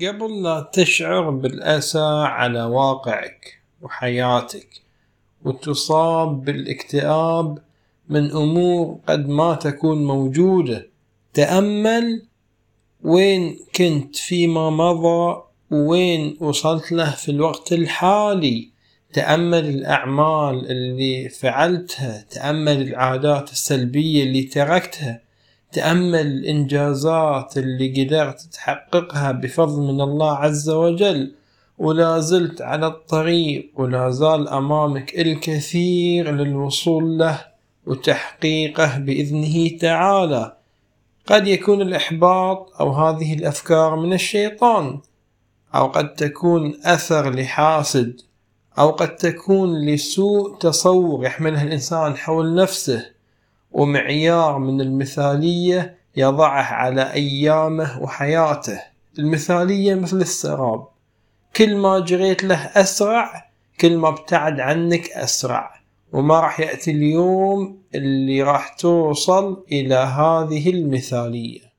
قبل لا تشعر بالأسى على واقعك وحياتك وتصاب بالاكتئاب من أمور قد ما تكون موجودة. تأمل وين كنت فيما مضى ووين وصلت له في الوقت الحالي. تأمل الأعمال اللي فعلتها تأمل العادات السلبية اللي تركتها. تأمل الإنجازات اللي قدرت تحققها بفضل من الله عز وجل ولا زلت على الطريق ولا زال أمامك الكثير للوصول له وتحقيقه بإذنه تعالى. قد يكون الإحباط أو هذه الأفكار من الشيطان أو قد تكون أثر لحاسد أو قد تكون لسوء تصور يحملها الإنسان حول نفسه. ومعيار من المثالية يضعه على أيامه وحياته. المثالية مثل السراب. كل ما جريت له أسرع كل ما ابتعد عنك أسرع. وما راح يأتي اليوم اللي راح توصل إلى هذه المثالية.